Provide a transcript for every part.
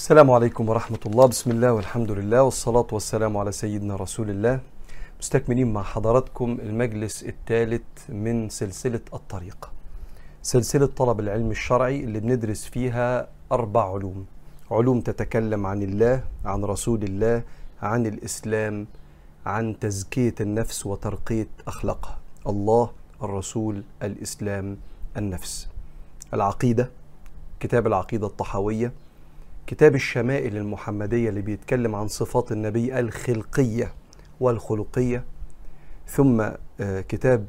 السلام عليكم ورحمة الله. بسم الله والحمد لله والصلاة والسلام على سيدنا رسول الله. مستكملين مع حضراتكم المجلس الثالث من سلسلة الطريق. سلسلة طلب العلم الشرعي اللي بندرس فيها أربع علوم. علوم تتكلم عن الله عن رسول الله عن الإسلام عن تزكية النفس وترقية أخلاقها. الله الرسول الإسلام النفس. العقيدة كتاب العقيدة الطحاوية كتاب الشمائل المحمدية اللي بيتكلم عن صفات النبي الخلقية والخلقية ثم كتاب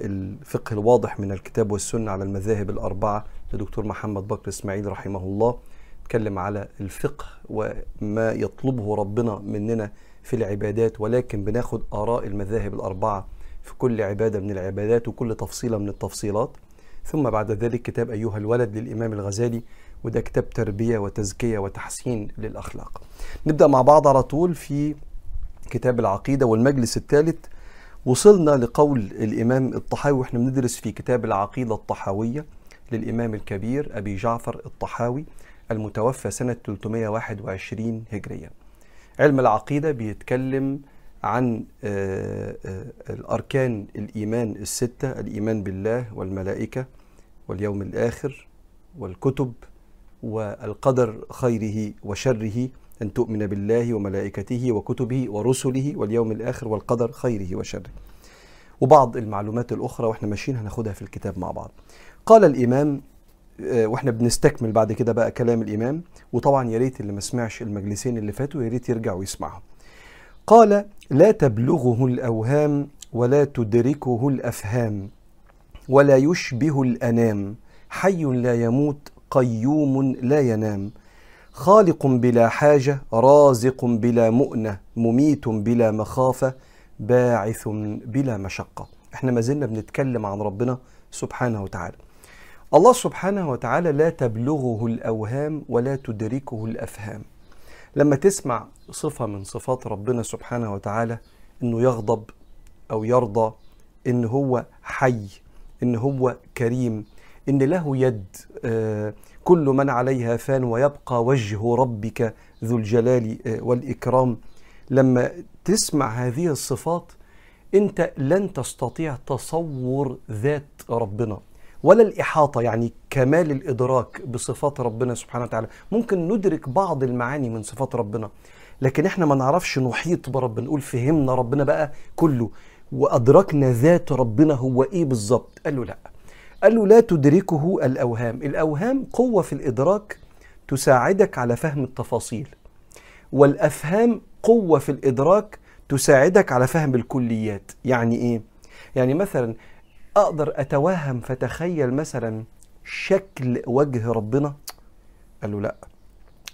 الفقه الواضح من الكتاب والسنة على المذاهب الأربعة لدكتور محمد بكر إسماعيل رحمه الله اتكلم على الفقه وما يطلبه ربنا مننا في العبادات ولكن بناخد آراء المذاهب الأربعة في كل عبادة من العبادات وكل تفصيلة من التفصيلات. ثم بعد ذلك كتاب أيها الولد للإمام الغزالي وده كتاب تربية وتزكية وتحسين للأخلاق. نبدأ مع بعض على طول في كتاب العقيدة والمجلس الثالث. وصلنا لقول الإمام الطحاوي وإحنا بندرس في كتاب العقيدة الطحاوية للإمام الكبير أبي جعفر الطحاوي المتوفى سنة 321 هجريا علم العقيدة بيتكلم عن الأركان الإيمان الستة الإيمان بالله والملائكة واليوم الآخر والكتب والقدر خيره وشره أن تؤمن بالله وملائكته وكتبه ورسله واليوم الآخر والقدر خيره وشره. وبعض المعلومات الأخرى وإحنا ماشيين هناخدها في الكتاب مع بعض. قال الإمام وإحنا بنستكمل بعد كده بقى كلام الإمام وطبعا يا ريت اللي ما سمعش المجلسين اللي فاتوا يا ريت يرجع ويسمعهم. قال: لا تبلغه الأوهام ولا تدركه الأفهام ولا يشبه الأنام. حي لا يموت قيوم لا ينام خالق بلا حاجة رازق بلا مؤنة مميت بلا مخافة باعث بلا مشقة. إحنا ما زلنا بنتكلم عن ربنا سبحانه وتعالى. الله سبحانه وتعالى لا تبلغه الأوهام ولا تدركه الأفهام لما تسمع صفة من صفات ربنا سبحانه وتعالى إنه يغضب أو يرضى إن هو حي إن هو كريم إن له يد آه كل من عليها فان ويبقى وجه ربك ذو الجلال آه والإكرام. لما تسمع هذه الصفات أنت لن تستطيع تصور ذات ربنا ولا الإحاطة يعني كمال الإدراك بصفات ربنا سبحانه وتعالى. ممكن ندرك بعض المعاني من صفات ربنا لكن إحنا ما نعرفش نحيط بربنا نقول فهمنا ربنا بقى كله وأدركنا ذات ربنا هو إيه بالظبط. قال له لأ. قال له لا تدركه الأوهام. الأوهام قوة في الإدراك تساعدك على فهم التفاصيل والأفهام قوة في الإدراك تساعدك على فهم الكليات. يعني إيه؟ يعني مثلا أقدر أتوهم فتخيل مثلا شكل وجه ربنا؟ قال له لا.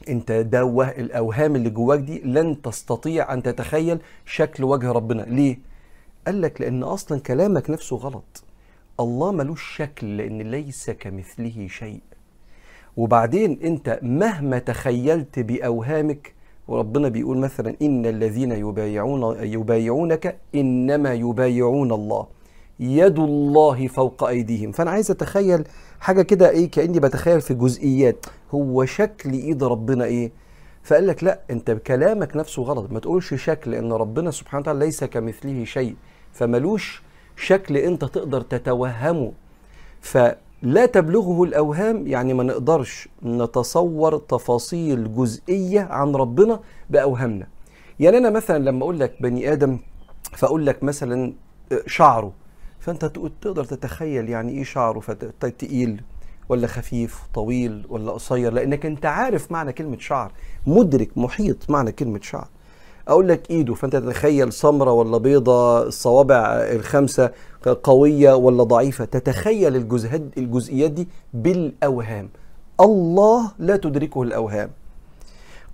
أنت ده الأوهام اللي جواك دي لن تستطيع أن تتخيل شكل وجه ربنا. ليه؟ قال لك لأن أصلا كلامك نفسه غلط. الله ملوش شكل لأن ليس كمثله شيء. وبعدين أنت مهما تخيلت بأوهامك وربنا بيقول مثلا إن الذين يبايعون يبايعونك إنما يبايعون الله. يد الله فوق أيديهم. فأنا عايز أتخيل حاجة كده إيه كأني بتخيل في جزئيات. هو شكل إيد ربنا إيه؟ فقال لك لا أنت كلامك نفسه غلط. ما تقولش شكل ان ربنا سبحانه وتعالى ليس كمثله شيء. فملوش شكل انت تقدر تتوهمه. فلا تبلغه الأوهام يعني ما نقدرش نتصور تفاصيل جزئية عن ربنا بأوهامنا. يعني أنا مثلا لما أقول لك بني آدم فأقول لك مثلا شعره فأنت تقدر تتخيل يعني إيه شعره؟ تقيل ولا خفيف طويل ولا قصير؟ لأنك أنت عارف معنى كلمة شعر. مدرك محيط معنى كلمة شعر. أقول لك إيده فأنت تتخيل سمرة ولا بيضة الصوابع الخمسة قوية ولا ضعيفة؟ تتخيل الجزئيات دي بالأوهام. الله لا تدركه الأوهام.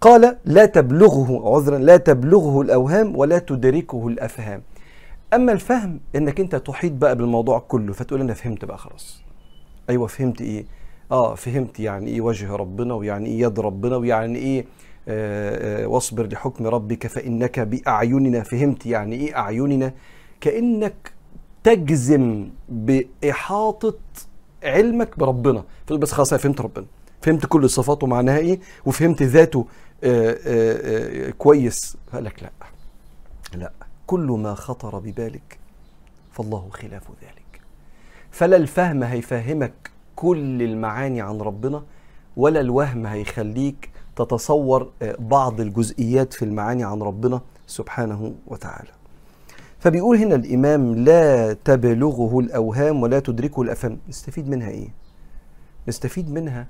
قال لا تبلغه عذرا لا تبلغه الأوهام ولا تدركه الأفهام. أما الفهم إنك أنت تحيط بقى بالموضوع كله فتقول أنا فهمت بقى خلاص. أيوه فهمت إيه؟ آه فهمت يعني إيه وجه ربنا ويعني إيه يد ربنا ويعني إيه واصبر لحكم ربك فإنك بأعيننا فهمت يعني إيه أعيننا؟ كأنك تجزم بإحاطة علمك بربنا. بس خلاص أنا فهمت ربنا. فهمت كل صفاته معناها إيه؟ وفهمت ذاته آآ آآ كويس. قال لك لا. لا. كل ما خطر ببالك فالله خلاف ذلك. فلا الفهم هيفهمك كل المعاني عن ربنا ولا الوهم هيخليك تتصور بعض الجزئيات في المعاني عن ربنا سبحانه وتعالى. فبيقول هنا الإمام لا تبلغه الأوهام ولا تدركه الأفهام نستفيد منها إيه؟ نستفيد منها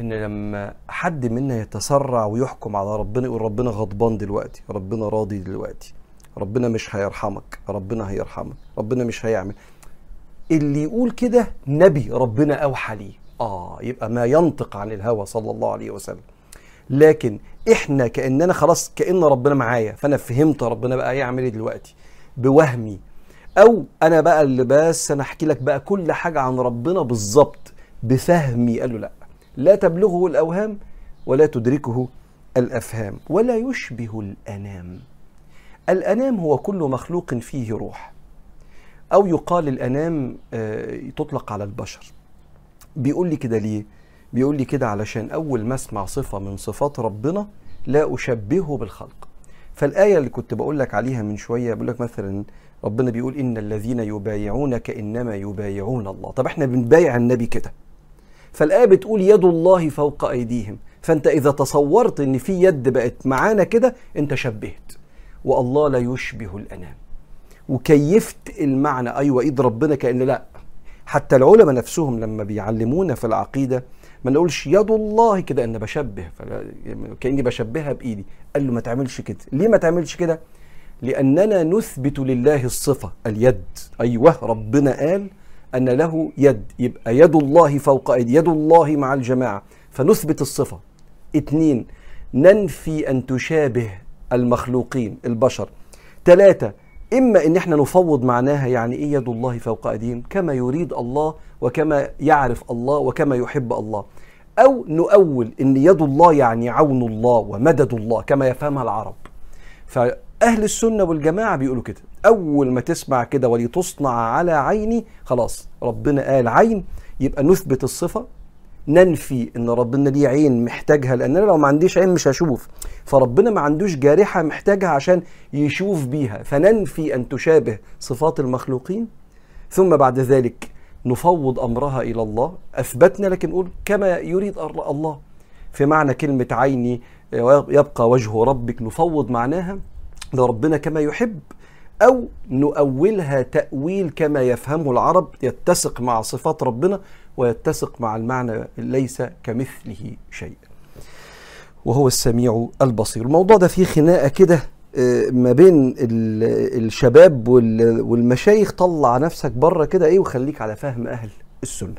إن لما حد منا يتسرع ويحكم على ربنا يقول ربنا غضبان دلوقتي ربنا راضي دلوقتي ربنا مش هيرحمك ربنا هيرحمك ربنا مش هيعمل. اللي يقول كده نبي ربنا أوحى ليه؟ آه يبقى ما ينطق عن الهوى صلى الله عليه وسلم. لكن إحنا كأننا خلاص كأن ربنا معايا فأنا فهمت ربنا بقى يعمل إيه دلوقتي. بوهمي. أو أنا بقى اللي بس أنا أحكي لك بقى كل حاجة عن ربنا بالظبط بفهمي. قال له لأ لا تبلغه الأوهام ولا تدركه الأفهام ولا يشبه الأنام. الأنام هو كل مخلوق فيه روح. أو يقال الأنام تطلق على البشر. بيقول لي كده ليه؟ بيقول لي كده علشان أول ما أسمع صفة من صفات ربنا لا أشبهه بالخلق. فالآية اللي كنت بقول لك عليها من شوية بقول لك مثلا ربنا بيقول إن الذين يبايعونك إنما يبايعون الله. طب إحنا بنبايع النبي كده. فالآية بتقول يد الله فوق أيديهم. فأنت إذا تصورت إن في يد بقت معانا كده أنت شبهت. والله لا يشبه الأنام. وكيفت المعنى. أيوه إيد ربنا كأن لا. حتى العلماء نفسهم لما بيعلمونا في العقيدة ما نقولش يد الله كده أنا بشبه كأني بشبهها بإيدي. قال له ما تعملش كده. ليه ما تعملش كده؟ لأننا نثبت لله الصفة اليد. أيوه ربنا قال أن له يد. يبقى يد الله فوق أيدي يد الله مع الجماعة. فنثبت الصفة. اتنين ننفي أن تشابه المخلوقين البشر. ثلاثة إما إن إحنا نفوض معناها يعني إيه يد الله فوق أيديهم كما يريد الله وكما يعرف الله وكما يحب الله. أو نؤول إن يد الله يعني عون الله ومدد الله كما يفهمها العرب. فأهل السنة والجماعة بيقولوا كده. أول ما تسمع كده ولتصنع على عيني خلاص ربنا قال عين يبقى نثبت الصفة ننفي إن ربنا ليه عين محتاجها لأن أنا لو ما عنديش عين مش هشوف. فربنا ما عندوش جارحة محتاجها عشان يشوف بيها. فننفي أن تشابه صفات المخلوقين ثم بعد ذلك نفوض أمرها إلى الله. أثبتنا لكن نقول كما يريد الله. في معنى كلمة عيني يبقى وجه ربك. نفوض معناها لربنا كما يحب أو نؤولها تأويل كما يفهمه العرب يتسق مع صفات ربنا ويتسق مع المعنى ليس كمثله شيء. وهو السميع البصير. الموضوع ده فيه خناقة كده ما بين الشباب والمشايخ. طلع نفسك بره كده إيه وخليك على فهم أهل السنة.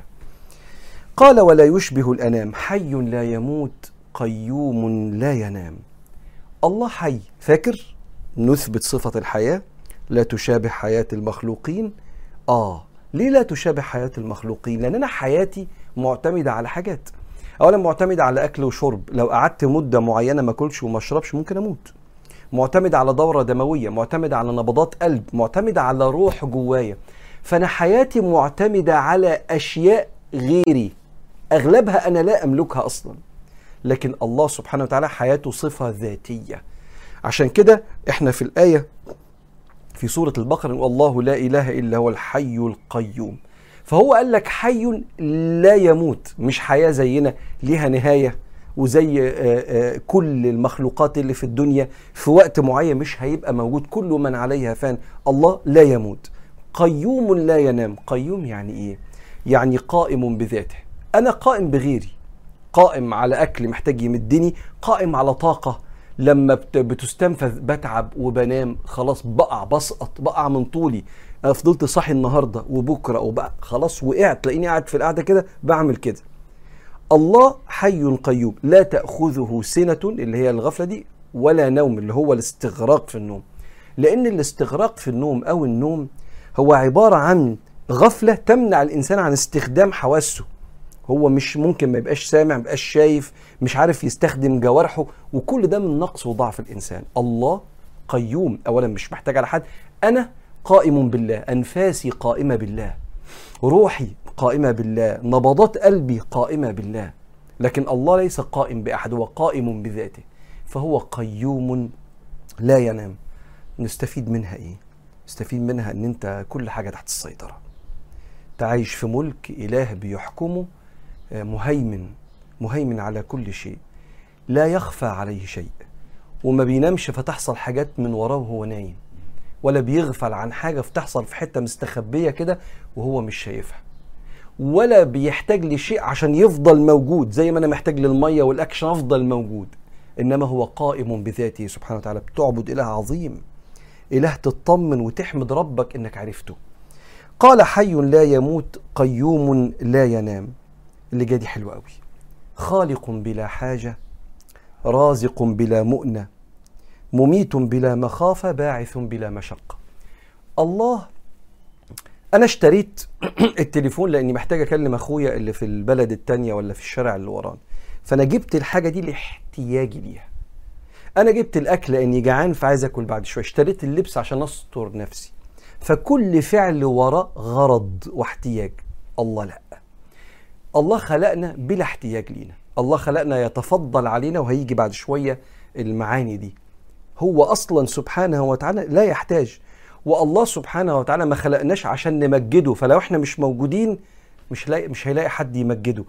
قال ولا يشبه الأنام. حي لا يموت قيوم لا ينام. الله حي. فاكر؟ نثبت صفة الحياة. لا تشابه حياة المخلوقين. آه. ليه لا تشابه حياة المخلوقين؟ لأن أنا حياتي معتمدة على حاجات. اولا معتمدة على أكل وشرب. لو قعدت مدة معينة ما أكلش وما أشربش ممكن أموت. معتمد على دورة دموية معتمد على نبضات قلب معتمد على روح جوايا. فأنا حياتي معتمدة على أشياء غيري. أغلبها أنا لا أملكها أصلا. لكن الله سبحانه وتعالى حياته صفة ذاتية. عشان كده إحنا في الآية في سورة البقرة نقول الله لا إله إلا هو الحي القيوم. فهو قال لك حي لا يموت مش حياة زينا ليها نهاية. وزي كل المخلوقات اللي في الدنيا في وقت معين مش هيبقى موجود. كل من عليها فان الله لا يموت. قيوم لا ينام. قيوم يعني إيه؟ يعني قائم بذاته. أنا قائم بغيري. قائم على أكل محتاج يمدني. قائم على طاقة. لما بتستنفذ بتعب وبنام خلاص بقع بسقط بقع من طولي. أنا فضلت صاحي النهارده وبكرة وبقى خلاص وقعت تلاقيني قاعد في القعدة كده بعمل كده. الله حي قيوم لا تأخذه سنة اللي هي الغفلة دي ولا نوم اللي هو الاستغراق في النوم. لأن الاستغراق في النوم أو النوم هو عبارة عن غفلة تمنع الإنسان عن استخدام حواسه. هو مش ممكن ما يبقاش سامع ما يبقاش شايف مش عارف يستخدم جوارحه وكل ده من نقص وضعف الإنسان. الله قيوم. أولا مش محتاج على حد. أنا قائم بالله. أنفاسي قائمة بالله. روحي قائمة بالله. نبضات قلبي قائمة بالله. لكن الله ليس قائم بأحد هو قائم بذاته. فهو قيوم لا ينام. نستفيد منها إيه؟ نستفيد منها إن أنت كل حاجة تحت السيطرة. تعيش في ملك إله بيحكمه مهيمن مهيمن على كل شيء. لا يخفى عليه شيء. وما بينامش فتحصل حاجات من وراه وهو نايم. ولا بيغفل عن حاجة فتحصل في حتة مستخبية كده وهو مش شايفها. ولا بيحتاج لشيء عشان يفضل موجود زي ما أنا محتاج للمية والاكل عشان أفضل موجود. إنما هو قائم بذاته سبحانه وتعالى. بتعبد إله عظيم. إله تطمن وتحمد ربك إنك عرفته. قال حي لا يموت قيوم لا ينام. اللي جاي دي حلوة قوي. خالق بلا حاجة رازق بلا مؤنة مميت بلا مخافة باعث بلا مشقة. الله أنا اشتريت التليفون لأني محتاج أكلم أخويا اللي في البلد التانية ولا في الشارع اللي ورانا فأنا جبت الحاجة دي لاحتياجي ليها. أنا جبت الأكل لأني جعان فعايز أكل بعد شوية. اشتريت اللبس عشان أستر نفسي. فكل فعل وراه غرض واحتياج. الله لا. الله خلقنا بلا احتياج لينا. الله خلقنا يتفضل علينا وهيجي بعد شوية المعاني دي. هو أصلا سبحانه وتعالى لا يحتاج. والله سبحانه وتعالى ما خلقناش عشان نمجده. فلو إحنا مش موجودين مش لاقي مش هيلاقي حد يمجده.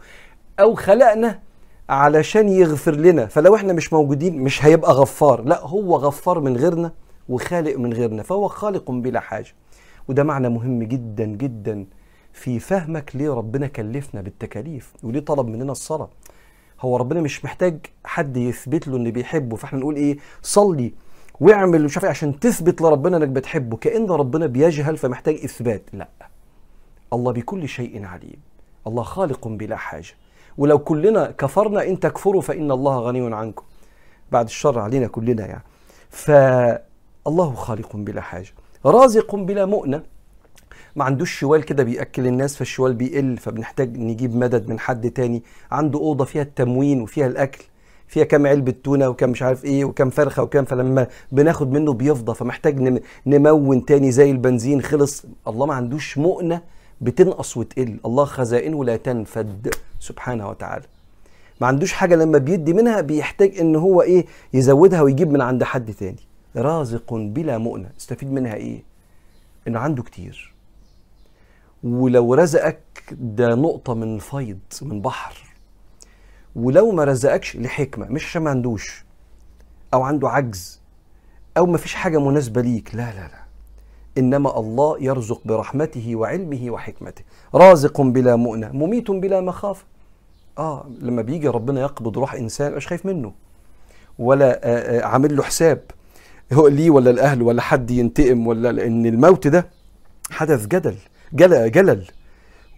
أو خلقنا علشان يغفر لنا. فلو إحنا مش موجودين مش هيبقى غفار. لا هو غفار من غيرنا وخالق من غيرنا. فهو خالق بلا حاجة. وده معنى مهم جدا جدا. في فهمك ليه ربنا كلفنا بالتكاليف وليه طلب مننا الصلاة. هو ربنا مش محتاج حد يثبت له ان بيحبه فإحنا نقول إيه؟ صلي واعمل مش عارف إيه عشان تثبت لربنا إنك بتحبه. كأن ربنا بيجهل فمحتاج إثبات. لا. الله بكل شيء عليم. الله خالق بلا حاجة. ولو كلنا كفرنا إن تكفروا فإن الله غني عنكم. بعد الشر علينا كلنا يعني. فالله خالق بلا حاجة. رازق بلا مؤنة. ما عندوش شوال كده بيأكل الناس فالشوال بيقل فبنحتاج نجيب مدد من حد تاني. عنده أوضة فيها التموين وفيها الأكل فيها كام علبة تونة وكم مش عارف إيه وكم فرخة وكم فلما بناخد منه بيفضى فمحتاج نم- نمون تاني زي البنزين خلص. الله ما عندوش مؤنة بتنقص وتقل. الله خزائنه لا تنفد. سبحانه وتعالى. ما عندوش حاجة لما بيدي منها بيحتاج إن هو إيه يزودها ويجيب من عند حد تاني. رازق بلا مؤنة استفيد منها إيه؟ إنه عنده كتير. ولو رزقك ده نقطة من فيض من بحر. ولو ما رزقكش لحكمة مش عشان ما عندوش أو عنده عجز أو ما فيش حاجة مناسبة ليك. لا لا لا. إنما الله يرزق برحمته وعلمه وحكمته. رازق بلا مؤنة مميت بلا مخافة. آه لما بيجي ربنا يقبض روح إنسان مش خايف منه. ولا آه آه عامل له حساب. هو ليه ولا الأهل ولا حد ينتقم ولا لأن الموت ده حدث جدل. جلل, جلل.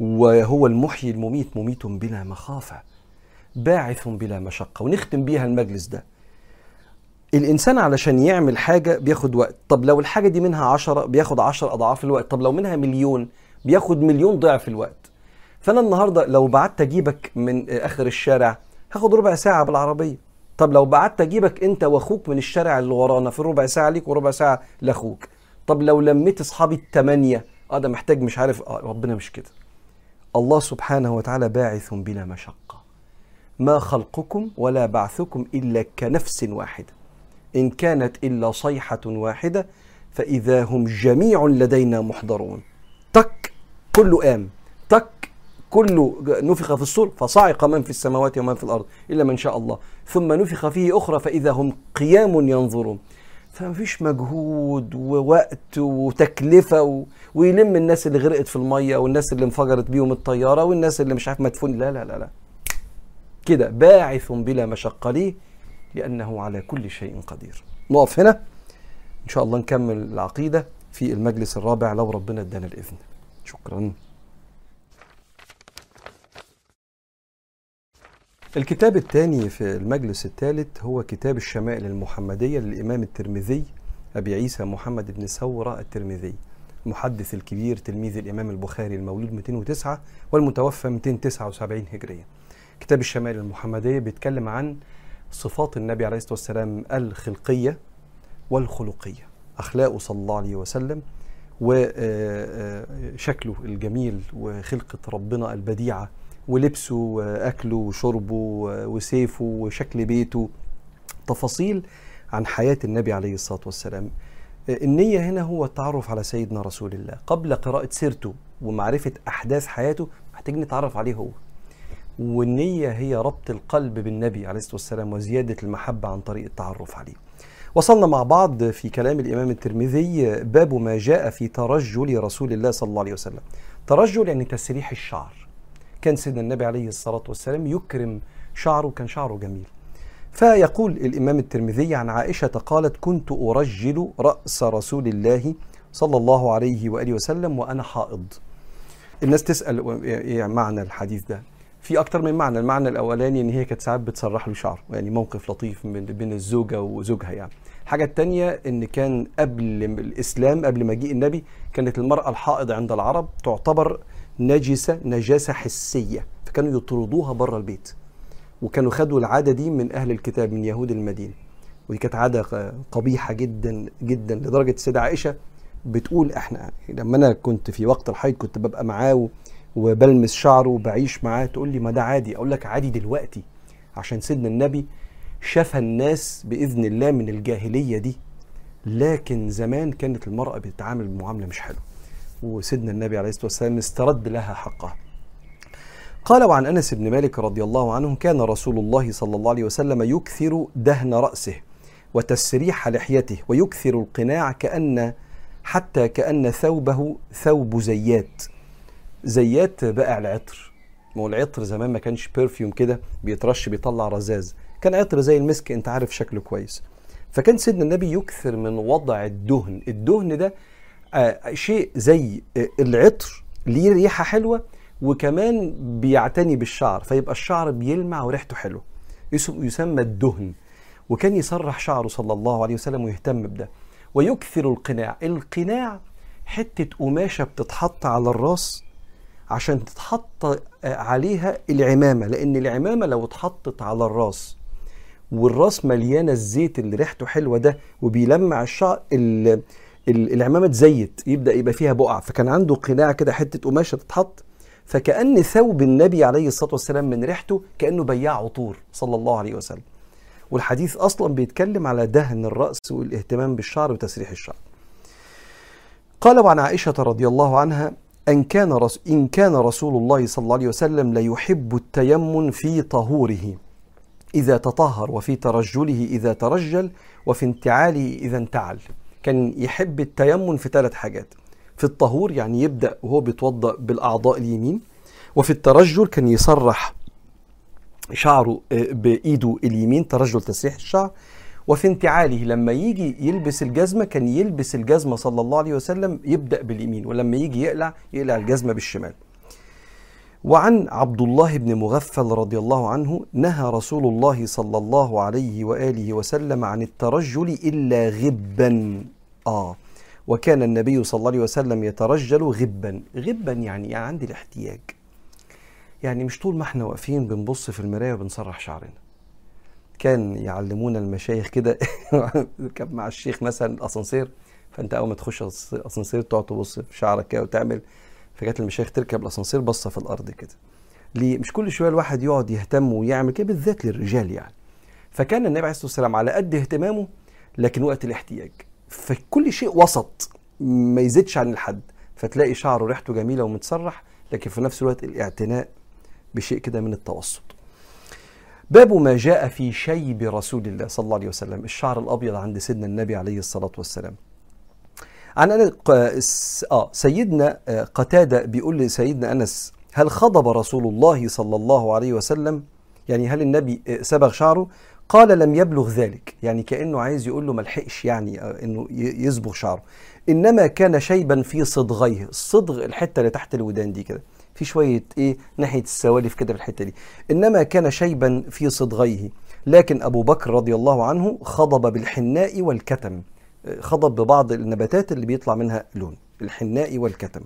وهو المحيي المميت مميت بلا مخافة باعث بلا مشقة ونختم بيها المجلس ده. الإنسان علشان يعمل حاجة بياخد وقت. طب لو الحاجة دي منها عشرة بياخد عشر أضعاف الوقت. طب لو منها مليون بياخد مليون ضعف الوقت. فأنا النهاردة لو بعت أجيبك من آخر الشارع هاخد ربع ساعة بالعربية. طب لو بعت أجيبك أنت وأخوك من الشارع اللي ورانا في ربع ساعة ليك وربع ساعة لأخوك. طب لو لميت أصحابي التمانية آه ده محتاج مش عارف آه ربنا مش كده. الله سبحانه وتعالى باعث بلا مشقة. ما خلقكم ولا بعثكم إلا كنفس واحدة. إن كانت إلا صيحة واحدة فإذا هم جميع لدينا محضرون. تك كله قام تك كله نفخ في الصور فصعق من في السماوات ومن في الأرض إلا من شاء الله. ثم نفخ فيه أخرى فإذا هم قيام ينظرون. فما فيش مجهود ووقت وتكلفة و... ويلم الناس اللي غرقت في المية والناس اللي انفجرت بيهم الطيارة والناس اللي مش عارف مدفون لا لا لا لا. كده باعث بلا مشقة ليه لأنه على كل شيء قدير. نقف هنا. إن شاء الله نكمل العقيدة في المجلس الرابع لو ربنا ادانا الإذن. شكرا. الكتاب الثاني في المجلس الثالث هو كتاب الشمائل المحمدية للإمام الترمذي أبي عيسى محمد بن ثورة الترمذي. المحدث الكبير تلميذ الإمام البخاري المولود 209 والمتوفى 279 هجرية. كتاب الشمائل المحمدية بيتكلم عن صفات النبي عليه الصلاة والسلام الخلقية والخلقية أخلاقه صلى الله عليه وسلم وشكله الجميل وخلقة ربنا البديعة ولبسه وأكله وشربه وسيفه وشكل بيته. تفاصيل عن حياة النبي عليه الصلاة والسلام. النية هنا هو التعرف على سيدنا رسول الله. قبل قراءة سيرته ومعرفة أحداث حياته محتاجين نتعرف عليه هو. والنية هي ربط القلب بالنبي عليه الصلاة والسلام وزيادة المحبة عن طريق التعرف عليه. وصلنا مع بعض في كلام الإمام الترمذي باب ما جاء في ترجل رسول الله صلى الله عليه وسلم. ترجل يعني تسريح الشعر. كان سيدنا النبي عليه الصلاة والسلام يكرم شعره كان شعره جميل. فيقول الإمام الترمذي عن عائشة قالت كنت أرجل رأس رسول الله صلى الله عليه وآله وسلم وأنا حائض. الناس تسأل إيه معنى الحديث ده. في أكتر من معنى المعنى الأولاني إن هي كانت ساعات بتسرح له شعره يعني موقف لطيف من بين الزوجة وزوجها يعني. الحاجة التانية إن كان قبل الإسلام قبل مجيء النبي كانت المرأة الحائض عند العرب تعتبر نجسة نجاسة حسية فكانوا يطردوها بره البيت. وكانوا خدوا العادة دي من أهل الكتاب من يهود المدينة. ودي كانت عادة قبيحة جدا جدا لدرجة السيده عائشة بتقول إحنا لما أنا كنت في وقت الحيض كنت ببقى معاه وبلمس شعره وبعيش معاه تقول لي ما ده عادي. أقول لك عادي دلوقتي عشان سيدنا النبي شفى الناس بإذن الله من الجاهلية دي. لكن زمان كانت المرأة بتتعامل بمعامله مش حلوة. وسيدنا النبي عليه الصلاة والسلام استرد لها حقها قال وعن أنس بن مالك رضي الله عنه كان رسول الله صلى الله عليه وسلم يكثر دهن رأسه وتسريح لحيته ويكثر القناع كان حتى كأن ثوبه ثوب زيات. زيات بائع العطر. ما هو العطر زمان ما كانش بيرفيوم كده بيترش بيطلع رذاذ. كان عطر زي المسك أنت عارف شكله كويس. فكان سيدنا النبي يكثر من وضع الدهن. الدهن ده شيء زي آه العطر ليه ريحة حلوة وكمان بيعتني بالشعر فيبقى الشعر بيلمع وريحته حلوة. يسمى الدهن. وكان يسرح شعره صلى الله عليه وسلم ويهتم بده. ويكثر القناع. القناع حتة قماشة بتتحط على الراس عشان تتحط عليها العمامة لأن العمامة لو اتحطت على الراس والراس مليانة الزيت اللي ريحته حلوة ده وبيلمع الشعر العمامة تزيت يبدأ يبقى فيها بقع فكان عنده قناع كده حتة قماشة تتحط فكأن ثوب النبي عليه الصلاة والسلام من ريحته كأنه بياع عطور صلى الله عليه وسلم. والحديث أصلا بيتكلم على دهن الرأس والاهتمام بالشعر وتسريح الشعر. قال وعن عائشة رضي الله عنها أن كان رس إن كان رسول الله صلى الله عليه وسلم ليحب التيمن في طهوره إذا تطهر وفي ترجله إذا ترجل وفي انتعاله إذا انتعل. كان يحب التيمن في ثلاث حاجات. في الطهور يعني يبدأ وهو بيتوضأ بالأعضاء اليمين وفي الترجل كان يسرح شعره بإيده اليمين ترجل تسريح الشعر. وفي انتعاله لما يجي يلبس الجزمة كان يلبس الجزمة صلى الله عليه وسلم يبدأ باليمين ولما يجي يقلع يقلع الجزمة بالشمال. وعن عبد الله بن مغفل رضي الله عنه نهى رسول الله صلى الله عليه وآله وسلم عن الترجل إلا غبا. آه. وكان النبي صلى الله عليه وسلم يترجل غبا. غبا يعني, عندي الاحتياج. يعني مش طول ما إحنا واقفين بنبص في المراية وبنسرح شعرنا. كان يعلمونا المشايخ كده. كان مع الشيخ مثلا الأسانسير. فأنت أول ما تخش الأسانسير تقعد تبص في شعرك كده وتعمل. فكانت المشايخ تركب الأسانسير بصه في الأرض كده. ليه؟ مش كل شوية الواحد يقعد يهتم ويعمل كده بالذات للرجال يعني. فكان النبي عليه الصلاة والسلام على قد اهتمامه لكن وقت الاحتياج. فكل شيء وسط ما يزيدش عن الحد فتلاقي شعره ريحته جميلة ومتسرح لكن في نفس الوقت الاعتناء بشيء كده من التوسط. باب ما جاء في شيب رسول الله صلى الله عليه وسلم الشعر الأبيض عند سيدنا النبي عليه الصلاة والسلام. عن أنا آه سيدنا قتادة بيقول لسيدنا أنس هل خضب رسول الله صلى الله عليه وسلم؟ يعني هل النبي صبغ شعره؟ قال لم يبلغ ذلك يعني كأنه عايز يقول له ما لحقش يعني إنه يصبغ شعره. إنما كان شيبا في صدغيه الصدغ الحتة اللي تحت الودان دي كده في شوية إيه ناحية السوالف كده في الحتة دي. إنما كان شيبا في صدغيه لكن أبو بكر رضي الله عنه خضب بالحناء والكتم. خضب ببعض النباتات اللي بيطلع منها لون الحناء والكتم.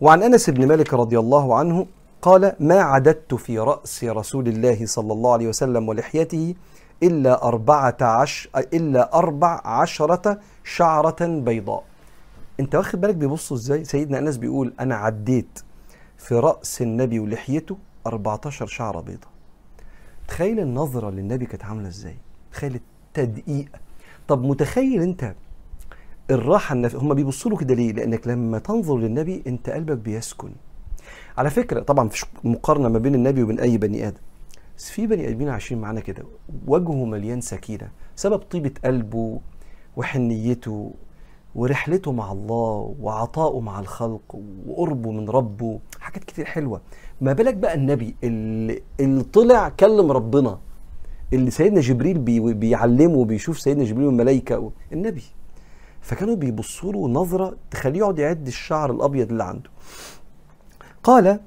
وعن أنس بن مالك رضي الله عنه قال ما عددت في رأس رسول الله صلى الله عليه وسلم ولحيته إلا أربعة عشر إلا أربع عشرة شعرة بيضاء. أنت واخد بالك بيبصوا إزاي؟ سيدنا أنس بيقول أنا عديت في رأس النبي ولحيته 14 شعرة بيضة تخيل النظرة للنبي كانت عاملة إزاي؟ تخيل التدقيق. طب متخيل أنت الراحة النفسية هم بيبصوا له كده ليه؟ لأنك لما تنظر للنبي أنت قلبك بيسكن. على فكرة طبعا مفيش مقارنة ما بين النبي وبين أي بني آدم. بس في بني آدمين عايشين معانا كده وجهه مليان سكينة سبب طيبة قلبه وحنيته ورحلته مع الله وعطائه مع الخلق وقربه من ربه حاجات كتير حلوة. ما بالك بقى النبي اللي, اللي طلع كلم ربنا اللي سيدنا جبريل بي بيعلمه وبيشوف سيدنا جبريل والملائكة النبي. فكانوا بيبصوا له نظرة تخليه يقعد يعد الشعر الأبيض اللي عنده. قال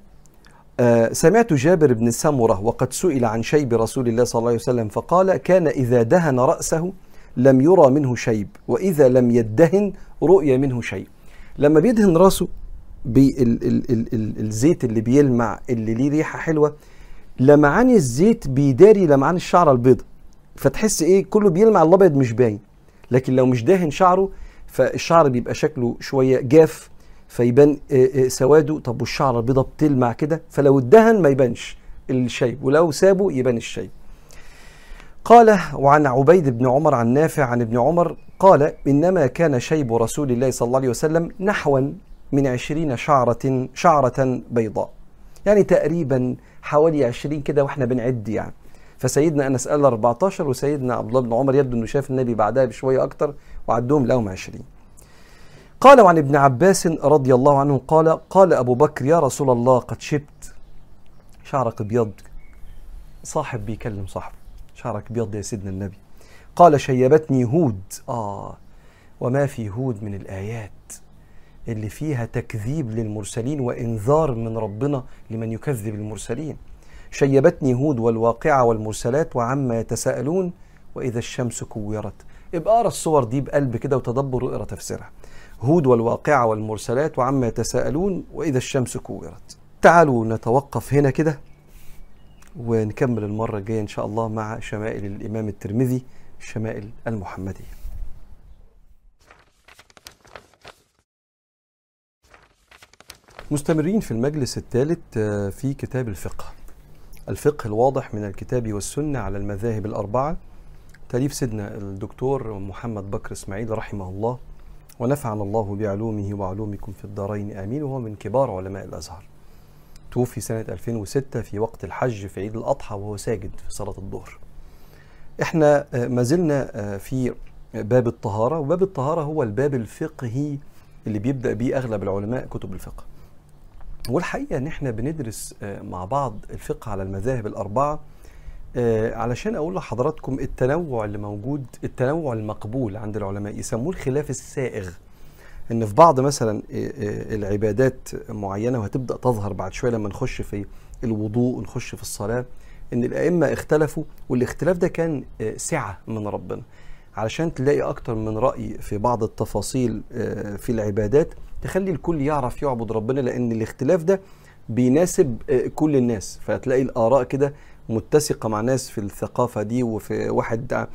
آه سمعت جابر بن سمرة وقد سئل عن شيب رسول الله صلى الله عليه وسلم فقال كان إذا دهن رأسه لم يرى منه شيب وإذا لم يدهن رؤي منه شيء لما بيدهن راسه بالزيت اللي بيلمع اللي ليه ريحة حلوة لمعان الزيت بيداري لمعان الشعر البيضة فتحس إيه كله بيلمع الأبيض مش باين. لكن لو مش داهن شعره فالشعر بيبقى شكله شوية جاف فيبان سواده. طب والشعر البيضة بتلمع كده؟ فلو ادهن ما يبانش الشيب ولو سابه يبان الشيب قال وعن عبيد بن عمر عن نافع عن ابن عمر قال إنما كان شيب رسول الله صلى الله عليه وسلم نحوا من عشرين شعرة شعرة بيضاء. يعني تقريبا حوالي عشرين كده وإحنا بنعد يعني. فسيدنا أنس قال 14 وسيدنا عبد الله بن عمر يبدو أنه شاف النبي بعدها بشوية أكتر وعدهم لهم عشرين. قال وعن ابن عباس رضي الله عنه قال قال أبو بكر يا رسول الله قد شبت شعرك أبيض. صاحب بيكلم صاحبه شعرك أبيض يا سيدنا النبي. قال شيبتني هود. آه وما في هود من الآيات اللي فيها تكذيب للمرسلين وإنذار من ربنا لمن يكذب المرسلين. شيبتني هود والواقعة والمرسلات وعما يتساءلون وإذا الشمس كورت. ابقى أقرأ السور دي بقلب كده وتدبر واقرأ تفسيرها. هود والواقعة والمرسلات وعما يتساءلون وإذا الشمس كورت. تعالوا نتوقف هنا كده ونكمل المرة الجاية إن شاء الله مع شمائل الإمام الترمذي الشمائل المحمدية. مستمرين في المجلس الثالث في كتاب الفقه. الفقه الواضح من الكتاب والسنة على المذاهب الأربعة. تأليف سيدنا الدكتور محمد بكر إسماعيل رحمه الله. ونفعنا الله بعلومه وعلومكم في الدارين. آمين. وهو من كبار علماء الأزهر. توفي سنة 2006 في وقت الحج في عيد الأضحى وهو ساجد في صلاة الظهر. إحنا ما زلنا في باب الطهارة وباب الطهارة هو الباب الفقهي اللي بيبدأ بيه أغلب العلماء كتب الفقه. والحقيقة إن إحنا بندرس مع بعض الفقه على المذاهب الأربعة علشان أقول لحضراتكم التنوع اللي موجود التنوع المقبول عند العلماء يسموه الخلاف السائغ. إن في بعض مثلا العبادات معينة وهتبدأ تظهر بعد شوية لما نخش في الوضوء ونخش في الصلاة إن الأئمة اختلفوا والاختلاف ده كان سعة من ربنا. علشان تلاقي أكتر من رأي في بعض التفاصيل في العبادات تخلي الكل يعرف يعبد ربنا لأن الاختلاف ده بيناسب كل الناس. فتلاقي الآراء كده متسقة مع ناس في الثقافة دي وفي واحد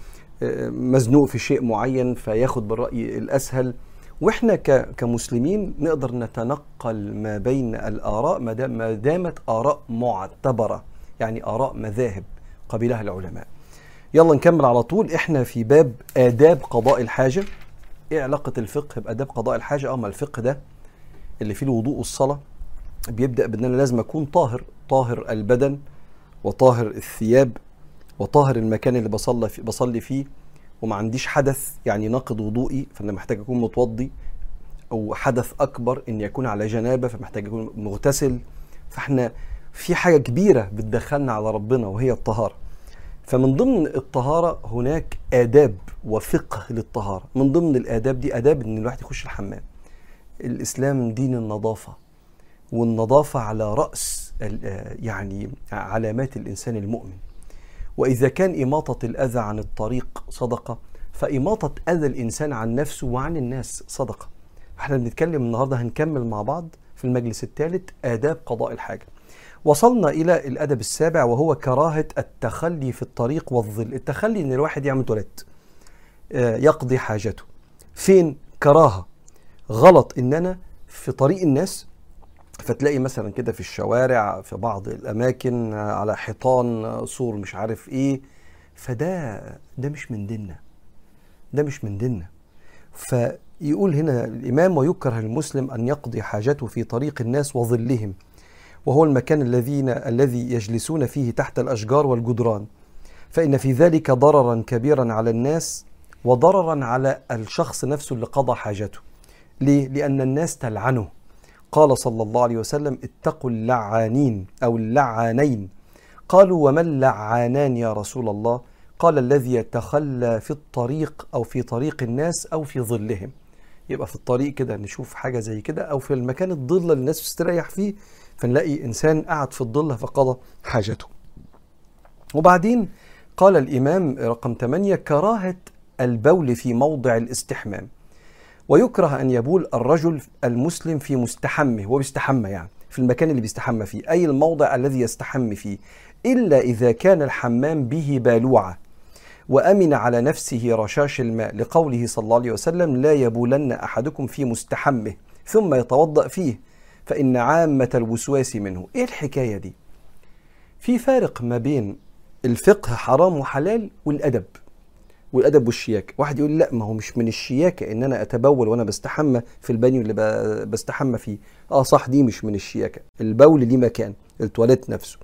مزنوق في شيء معين فياخد بالرأي الأسهل. وإحنا كمسلمين نقدر نتنقل ما بين الآراء ما دامت آراء معتبرة يعني آراء مذاهب قبلها العلماء. يلا نكمل على طول. إحنا في باب آداب قضاء الحاجة. إيه علاقة الفقه بآداب قضاء الحاجة؟ آه ما الفقه ده اللي فيه الوضوء والصلاة بيبدأ بأن أنا لازم أكون طاهر طاهر البدن. وطاهر الثياب وطاهر المكان اللي بصلي فيه, بصلي فيه وما عنديش حدث يعني ناقض وضوئي فأنا محتاج أكون متوضي أو حدث أكبر إني أكون على جنابة فمحتاج أكون مغتسل. فإحنا في حاجة كبيرة بتدخلنا على ربنا وهي الطهارة. فمن ضمن الطهارة هناك آداب وفقه للطهارة. من ضمن الآداب دي آداب إن الواحد يخش الحمام. الإسلام دين النظافة والنظافة على رأس يعني علامات الإنسان المؤمن. وإذا كان إماطة الأذى عن الطريق صدقة فإماطة أذى الإنسان عن نفسه وعن الناس صدقة. إحنا بنتكلم النهاردة هنكمل مع بعض في المجلس الثالث آداب قضاء الحاجة. وصلنا إلى الأدب السابع وهو كراهة التخلي في الطريق والظل. التخلي إن الواحد يعمل تواليت يقضي حاجته. فين؟ كراهة. غلط إن أنا في طريق الناس فتلاقي مثلا كده في الشوارع في بعض الأماكن على حيطان سور مش عارف إيه. فده ده مش من ديننا. ده مش من ديننا. فيقول هنا الإمام ويكره المسلم أن يقضي حاجته في طريق الناس وظلهم وهو المكان الذين الذي يجلسون فيه تحت الأشجار والجدران. فإن في ذلك ضررا كبيرا على الناس وضررا على الشخص نفسه اللي قضى حاجته. ليه؟ لأن الناس تلعنه. قال صلى الله عليه وسلم اتقوا اللعانين أو اللعانين. قالوا وما اللعانان يا رسول الله؟ قال الذي يتخلى في الطريق أو في طريق الناس أو في ظلهم. يبقى في الطريق كده نشوف حاجة زي كده أو في المكان الظل اللي الناس تستريح فيه فنلاقي إنسان قعد في الظل فقضى حاجته. وبعدين قال الإمام رقم 8 كراهة البول في موضع الاستحمام. ويكره أن يبول الرجل المسلم في مستحمه هو بيستحمى يعني في المكان اللي بيستحمى فيه أي الموضع الذي يستحم فيه إلا إذا كان الحمام به بالوعة وأمن على نفسه رشاش الماء لقوله صلى الله عليه وسلم لا يبولن أحدكم في مستحمه ثم يتوضأ فيه فإن عامة الوسواس منه. إيه الحكاية دي؟ في فارق ما بين الفقه حرام وحلال والأدب. والأدب والشياكة. واحد يقول لا ما هو مش من الشياكة إن أنا أتبول وأنا بستحمى في البانيو اللي بستحمى فيه. آه صح دي مش من الشياكة. البول ليه مكان؟ التواليت نفسه.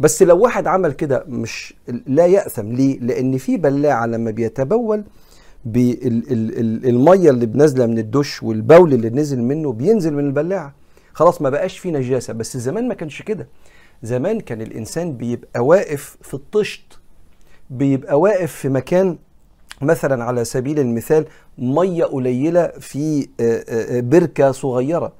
بس لو واحد عمل كده مش لا يأثم. ليه؟ لأن في بلاعة لما بيتبول بالميه اللي بنازلة من الدش والبول اللي نزل منه بينزل من البلاعة. خلاص ما بقاش فيه نجاسة. بس زمان ما كانش كده. زمان كان الإنسان بيبقى واقف في الطشت بيبقى واقف في مكان مثلا على سبيل المثال مية قليلة في بركة صغيرة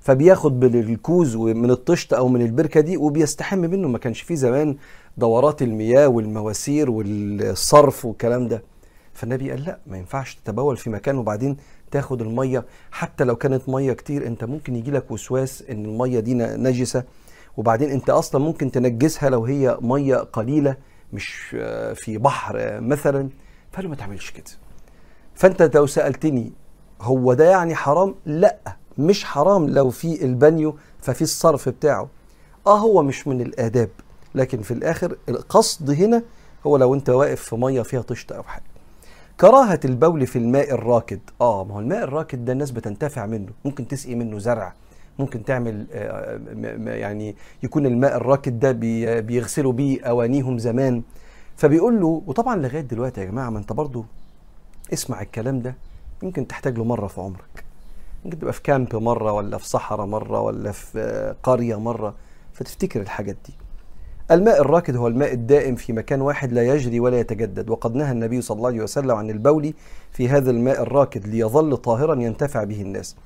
فبياخد بالكوز من الطشت أو من البركة دي وبيستحم منه. ما كانش فيه زمان دورات المياه والمواسير والصرف والكلام ده. فالنبي قال لا ما ينفعش تتبول في مكان وبعدين تاخد المية. حتى لو كانت مية كتير أنت ممكن يجي لك وسواس إن المية دي نجسة وبعدين أنت أصلا ممكن تنجسها لو هي مية قليلة مش في بحر مثلا. فقال ما تعملش كده. فأنت لو سألتني هو ده يعني حرام؟ لا مش حرام لو في البانيو ففي الصرف بتاعه. آه هو مش من الآداب لكن في الآخر القصد هنا هو لو أنت واقف في مية فيها طشت أو حاجة. كراهة البول في الماء الراكد. آه ما هو الماء الراكد ده الناس بتنتفع منه ممكن تسقي منه زرع ممكن تعمل يعني يكون الماء الراكد ده بيغسلوا بيه أوانيهم زمان. فبيقول له وطبعا لغاية دلوقتي يا جماعة ما أنت برضو اسمع الكلام ده يمكن تحتاج له مرة في عمرك. ممكن تبقى في كامب مرة ولا في صحراء مرة ولا في قرية مرة. فتفتكر الحاجات دي. الماء الراكد هو الماء الدائم في مكان واحد لا يجري ولا يتجدد. وقد نهى النبي صلى الله عليه وسلم عن البول في هذا الماء الراكد ليظل طاهرا ينتفع به الناس.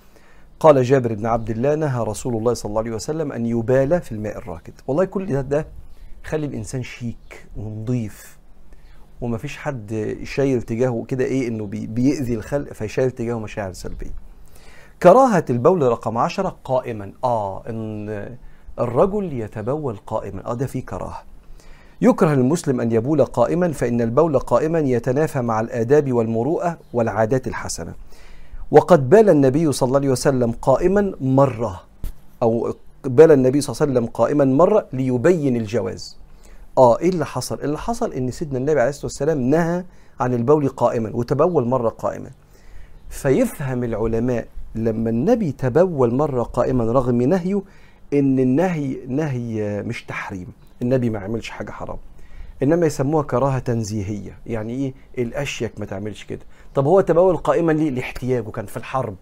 قال جابر بن عبد الله نهى رسول الله صلى الله عليه وسلم أن يبال في الماء الراكد. والله كل ده, ده خلي الإنسان شيك ونظيف وما فيش حد شايل تجاهه كده إيه إنه بي بيأذي الخلق فيشايل تجاهه مشاعر سلبية. كراهة البول رقم عشرة قائما. آه إن الرجل يتبول قائما. آه ده فيه كراهة. يكره المسلم أن يبول قائما فإن البول قائما يتنافى مع الآداب والمروءة والعادات الحسنة. وقد بال النبي صلى الله عليه وسلم قائما مرة أو بال النبي صلى الله عليه وسلم قائما مرة ليبين الجواز. آه إيه اللي حصل؟ اللي حصل إن سيدنا النبي عليه الصلاة والسلام نهى عن البول قائما وتبول مرة قائما. فيفهم العلماء لما النبي تبول مرة قائما رغم نهيه إن النهي نهي مش تحريم. النبي ما عملش حاجة حرام. إنما يسموها كراهة تنزيهية. يعني إيه؟ الأشيك ما تعملش كده. طب هو تبول قائما ليه؟ لاحتياجه. كان في الحرب.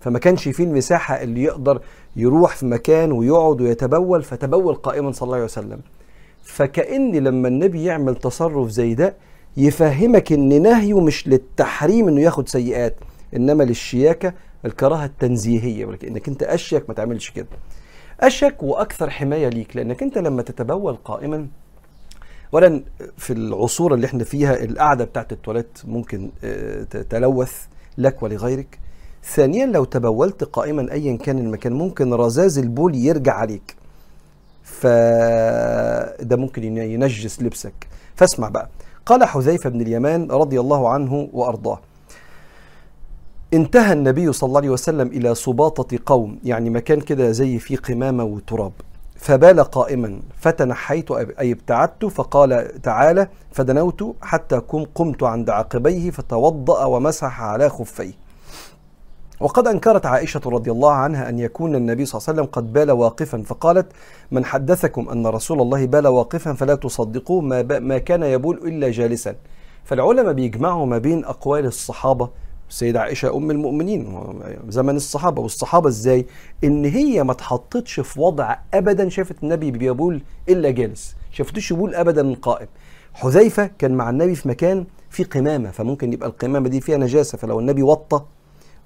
فما كانش فيه المساحة اللي يقدر يروح في مكان ويقعد ويتبول فتبول قائما صلى الله عليه وسلم. فكأن لما النبي يعمل تصرف زي ده يفهمك إن نهيه مش للتحريم إنه ياخد سيئات إنما للشياكة الكراهة التنزيهية. إنك أنت أشيك ما تعملش كده. اشك وأكثر حماية ليك لأنك أنت لما تتبول قائما اولا في العصور اللي إحنا فيها القعدة بتاعت التواليت ممكن تلوث لك ولغيرك. ثانيا لو تبولت قائما ايا كان المكان ممكن رذاذ البول يرجع عليك. فده ممكن ينجس لبسك. فاسمع بقى. قال حذيفة بن اليمان رضي الله عنه وأرضاه انتهى النبي صلى الله عليه وسلم إلى سباطة قوم يعني مكان كده زي فيه قمامة وتراب. فبال قائما فتنحيت أي ابتعدت فقال تعالى فدنوت حتى قمت عند عقبيه فتوضأ ومسح على خفيه. وقد أنكرت عائشة رضي الله عنها أن يكون النبي صلى الله عليه وسلم قد بال واقفا فقالت من حدثكم أن رسول الله بال واقفا فلا تصدقوه ما, ما كان يبول إلا جالسا. فالعلماء بيجمعوا ما بين أقوال الصحابة السيدة عائشة أم المؤمنين زمن الصحابة والصحابة إزاي؟ إن هي ما اتحطتش في وضع أبدا شافت النبي بيبول إلا جالس شافتوش يبول أبدا قائم. حذيفة كان مع النبي في مكان فيه قمامة فممكن يبقى القمامة دي فيها نجاسة فلو النبي وطى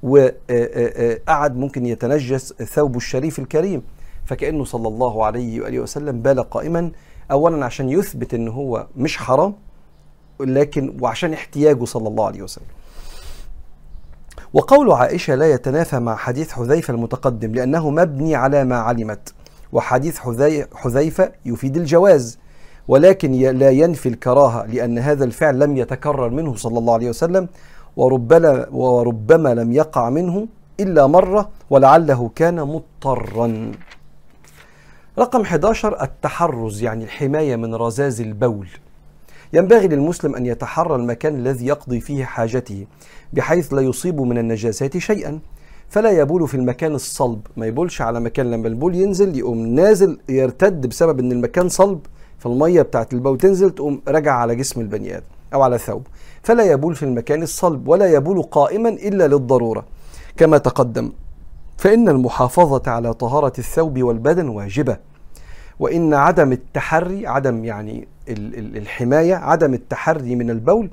وقعد ممكن يتنجس ثوبه الشريف الكريم فكأنه صلى الله عليه وآله وسلم بال قائما أولا عشان يثبت أنه هو مش حرام لكن وعشان احتياجه صلى الله عليه وسلم. وقول عائشة لا يتنافى مع حديث حذيفة المتقدم لأنه مبني على ما علمت وحديث حذيفة يفيد الجواز ولكن لا ينفي الكراهة لأن هذا الفعل لم يتكرر منه صلى الله عليه وسلم وربما, وربما لم يقع منه إلا مرة ولعله كان مضطرا. رقم 11 التحرز يعني الحماية من رذاذ البول. ينبغي للمسلم أن يتحرى المكان الذي يقضي فيه حاجته بحيث لا يصيب من النجاسات شيئا. فلا يبول في المكان الصلب. ما يبولش على مكان لما البول ينزل يقوم نازل يرتد بسبب إن المكان صلب فالميه بتاعت البول تنزل تقوم راجع على جسم البني آدم أو على ثوب. فلا يبول في المكان الصلب ولا يبول قائما إلا للضرورة. كما تقدم فإن المحافظة على طهارة الثوب والبدن واجبة. وإن عدم التحري عدم يعني الحماية عدم التحري من البول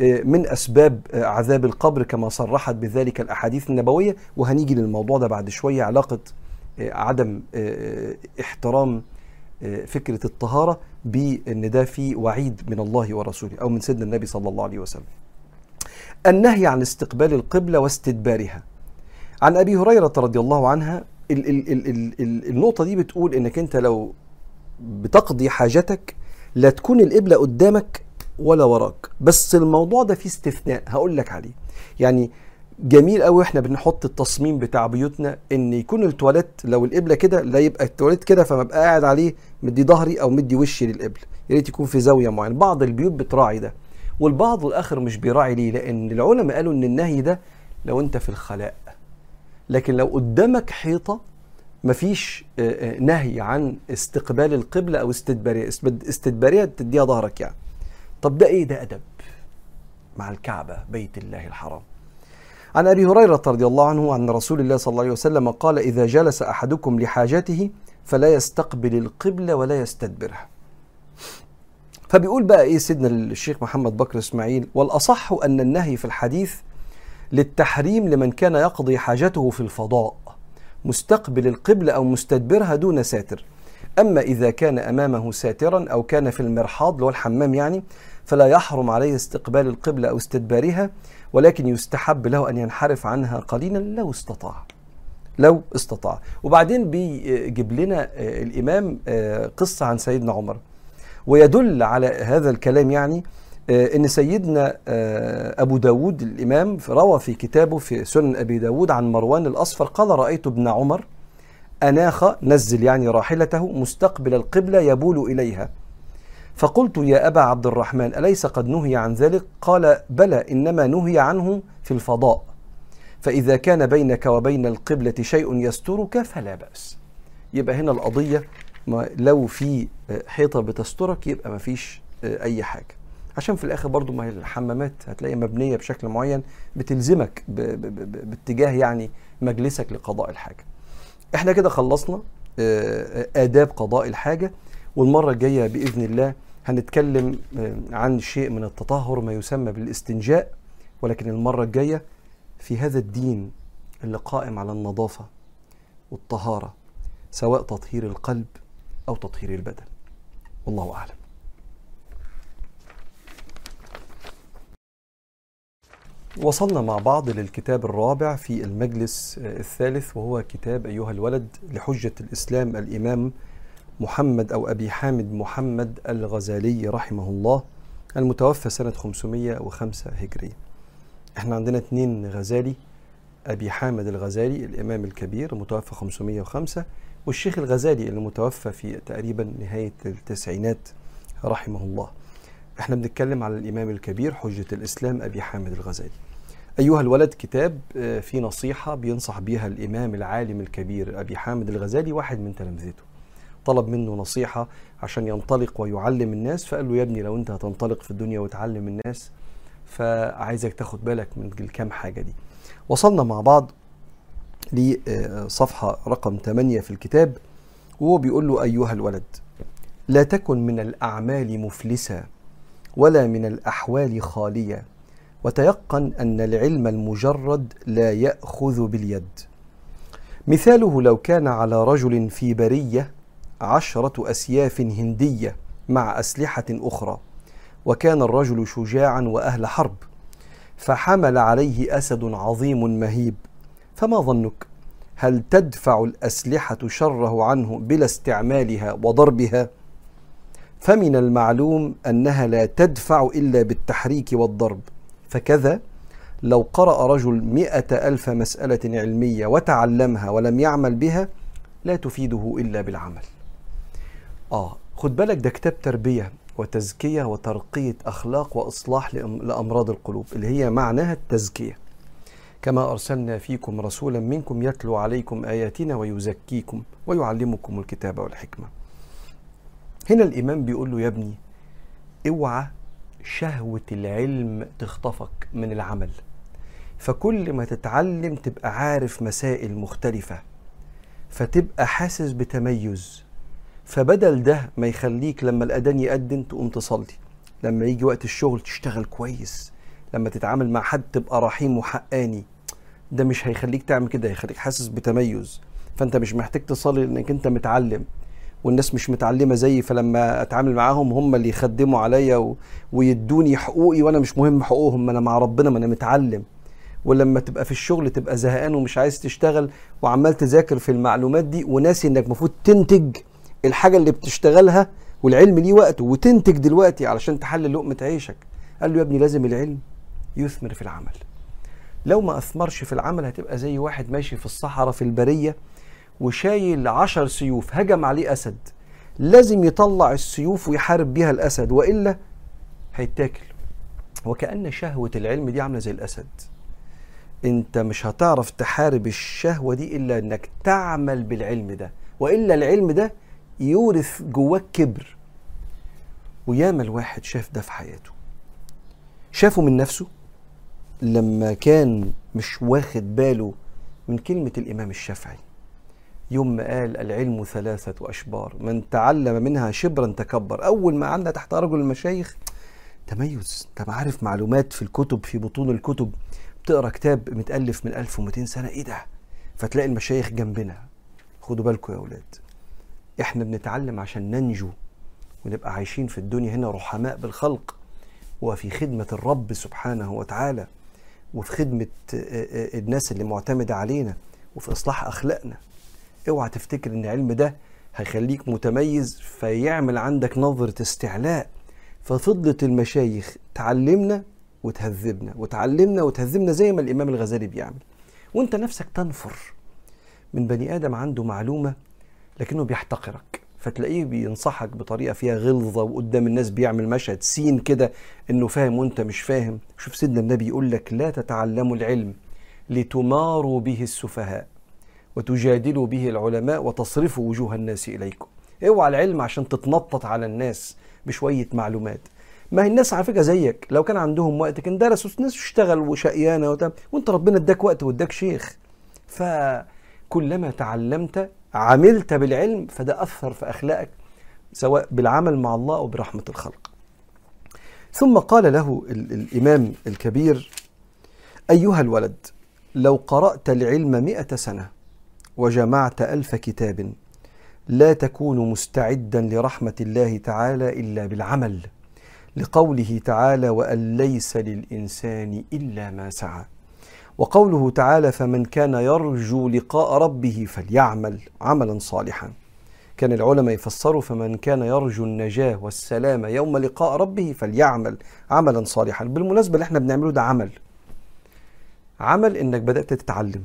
آه، من أسباب آه، عذاب القبر كما صرحت بذلك الأحاديث النبوية. وهنيجي للموضوع ده بعد شوية علاقة آه، عدم احترام فكرة الطهارة بان ده في وعيد من الله ورسوله أو من سيدنا النبي صلى الله عليه وسلم. النهي عن استقبال القبلة واستدبارها. عن أبي هريرة رضي الله عنها ال ال ال ال ال النقطة دي بتقول إنك أنت لو بتقضي حاجتك لا تكون القبلة قدامك ولا وراك بس الموضوع ده فيه استثناء هقول لك عليه يعني جميل قوي إحنا بنحط التصميم بتاع بيوتنا ان يكون التواليت لو القبلة كده لا يبقى التواليت كده فما ابقى قاعد عليه مدي ظهري أو مدي وشي للقبلة. يا ريت يكون في زاوية معينة. بعض البيوت بتراعي ده والبعض الآخر مش بيراعي ليه لأن العلماء قالوا ان النهي ده لو انت في الخلاء. لكن لو قدامك حيطة مفيش آه، آه، نهي عن استقبال القبلة أو استدبارية استدبارية تديها ظهرك يعني. طب ده إيه؟ ده ادب مع الكعبة بيت الله الحرام. عن أبي هريرة رضي الله عنه عن رسول الله صلى الله عليه وسلم قال إذا جلس أحدكم لحاجته فلا يستقبل القبلة ولا يستدبرها فبيقول بقى إيه سيدنا الشيخ محمد بكر إسماعيل والأصح أن النهي في الحديث للتحريم لمن كان يقضي حاجته في الفضاء مستقبل القبلة أو مستدبرها دون ساتر. أما إذا كان أمامه ساترا أو كان في المرحاض اللي هو الحمام يعني فلا يحرم عليه استقبال القبلة أو استدبارها ولكن يستحب له أن ينحرف عنها قليلا لو استطاع. لو استطاع. وبعدين بيجيب لنا آه، الإمام آه، قصة عن سيدنا عمر. ويدل على هذا الكلام يعني آه، إن سيدنا أبو داود الإمام روى في كتابه في سنن أبي داود عن مروان الأصفر قال رأيت ابن عمر أناخ نزل يعني راحلته مستقبل القبلة يبول إليها. فقلت يا أبا عبد الرحمن أليس قد نهي عن ذلك؟ قال بلى إنما نهي عنه في الفضاء. فإذا كان بينك وبين القبلة شيء يسترك فلا بأس. يبقى هنا القضية لو في حيطة بتسترك يبقى ما فيش أي حاجة. عشان في الآخر برضو ما هي الحمامات هتلاقي مبنية بشكل معين بتلزمك باتجاه يعني مجلسك لقضاء الحاجة. إحنا كده خلصنا آه، آداب قضاء الحاجة والمرة الجاية بإذن الله هنتكلم آه، عن شيء من التطهر ما يسمى بالاستنجاء ولكن المرة الجاية في هذا الدين اللي قائم على النظافة والطهارة سواء تطهير القلب أو تطهير البدن. والله أعلم. وصلنا مع بعض للكتاب الرابع في المجلس الثالث وهو كتاب أيها الولد لحجة الإسلام الإمام محمد أو أبي حامد محمد الغزالي رحمه الله المتوفى سنة 505 هجرية. إحنا عندنا اتنين غزالي أبي حامد الغزالي الإمام الكبير المتوفى 505 والشيخ الغزالي اللي متوفى في تقريبا نهاية التسعينات رحمه الله. إحنا بنتكلم على الإمام الكبير حجة الإسلام أبي حامد الغزالي. أيها الولد كتاب آه، في نصيحة بينصح بها الإمام العالم الكبير أبي حامد الغزالي واحد من تلامذته. طلب منه نصيحة عشان ينطلق ويعلم الناس فقال له يا ابني لو أنت هتنطلق في الدنيا وتعلم الناس فعايزك تاخد بالك من الكام حاجة دي. وصلنا مع بعض لصفحة رقم 8 في الكتاب وهو بيقول له أيها الولد لا تكن من الأعمال مفلسا ولا من الأحوال خاليا وتيقن أن العلم المجرد لا يأخذ باليد. مثاله لو كان على رجل في برية عشرة أسياف هندية مع أسلحة أخرى وكان الرجل شجاعا وأهل حرب فحمل عليه أسد عظيم مهيب. فما ظنك؟ هل تدفع الأسلحة شره عنه بلا استعمالها وضربها؟ فمن المعلوم أنها لا تدفع إلا بالتحريك والضرب. فكذا لو قرأ رجل مئة ألف مسألة علمية وتعلمها ولم يعمل بها لا تفيده إلا بالعمل. آه خد بالك ده كتاب تربية وتزكية وترقية أخلاق وإصلاح لأمراض القلوب اللي هي معناها التزكية. كما أرسلنا فيكم رسولا منكم يتلو عليكم آياتنا ويزكيكم ويعلمكم الكتاب والحكمة. هنا الإمام بيقول له يا ابني اوعى شهوة العلم تخطفك من العمل. فكل ما تتعلم تبقى عارف مسائل مختلفة فتبقى حاسس بتميز. فبدل ده ما يخليك لما الأذان يأذن تقوم تصلي. لما يجي وقت الشغل تشتغل كويس. لما تتعامل مع حد تبقى رحيم وحقاني. ده مش هيخليك تعمل كده هيخليك حاسس بتميز. فأنت مش محتاج تصلي لأنك أنت متعلم. والناس مش متعلمة زيي فلما أتعامل معاهم هم اللي يخدموا عليا و... ويدوني حقوقي وأنا مش مهم حقوقهم ما أنا مع ربنا ما أنا متعلم. ولما تبقى في الشغل تبقى زهقان ومش عايز تشتغل وعمال تذاكر في المعلومات دي وناسي إنك المفروض تنتج الحاجة اللي بتشتغلها والعلم ليه وقته وتنتج دلوقتي علشان تحلل لقمة عيشك. قال له يا ابني لازم العلم يثمر في العمل. لو ما أثمرش في العمل هتبقى زي واحد ماشي في الصحراء في البرية وشايل عشر سيوف هجم عليه أسد. لازم يطلع السيوف ويحارب بيها الأسد وإلا هيتاكل. وكأن شهوة العلم دي عاملة زي الأسد. أنت مش هتعرف تحارب الشهوة دي إلا إنك تعمل بالعلم ده. وإلا العلم ده يورث جواك كبر. وياما الواحد شاف ده في حياته. شافه من نفسه لما كان مش واخد باله من كلمة الإمام الشافعي. يوم ما قال العلم ثلاثة أشبار من تعلم منها شبرا تكبر. أول ما عندنا تحت أرجل المشايخ تميز انت عارف معلومات في الكتب في بطون الكتب؟ بتقرأ كتاب متألف من 1200 سنة. إيه ده؟ فتلاقي المشايخ جنبنا. خدوا بالكم يا أولاد. إحنا بنتعلم عشان ننجو ونبقى عايشين في الدنيا هنا رحماء بالخلق. وفي خدمة الرب سبحانه وتعالى وفي خدمة الناس اللي معتمدة علينا وفي إصلاح أخلاقنا. اوعى تفتكر إن العلم ده هيخليك متميز فيعمل عندك نظرة استعلاء. ففضلت المشايخ تعلمنا وتهذبنا وتعلمنا وتهذبنا زي ما الإمام الغزالي بيعمل. وأنت نفسك تنفر. من بني آدم عنده معلومة لكنه بيحتقرك فتلاقيه بينصحك بطريقة فيها غلظة وقدام الناس بيعمل مشهد سين كده إنه فاهم وأنت مش فاهم. شوف سيدنا النبي يقول لك لا تتعلموا العلم لتماروا به السفهاء وتجادلوا به العلماء وتصرفوا وجوه الناس إليكم. اوعى العلم عشان تتنطط على الناس بشوية معلومات. ما هي الناس على فكرة زيك لو كان عندهم وقت كان درسوا ناس اشتغل وشقيانة وانت ربنا اداك وقت واداك شيخ. فكلما تعلمت عملت بالعلم فده أثر في أخلاقك سواء بالعمل مع الله أو برحمة الخلق. ثم قال له الإمام الكبير أيها الولد لو قرأت العلم مئة سنة وجمعت ألف كتاب لا تكون مستعدا لرحمة الله تعالى إلا بالعمل لقوله تعالى وأن ليس للإنسان إلا ما سعى. وقوله تعالى فمن كان يرجو لقاء ربه فليعمل عملا صالحا. كان العلماء يفسروا فمن كان يرجو النجاة والسلامة يوم لقاء ربه فليعمل عملا صالحا. بالمناسبة اللي إحنا بنعمله ده عمل. عمل انك بدأت تتعلم.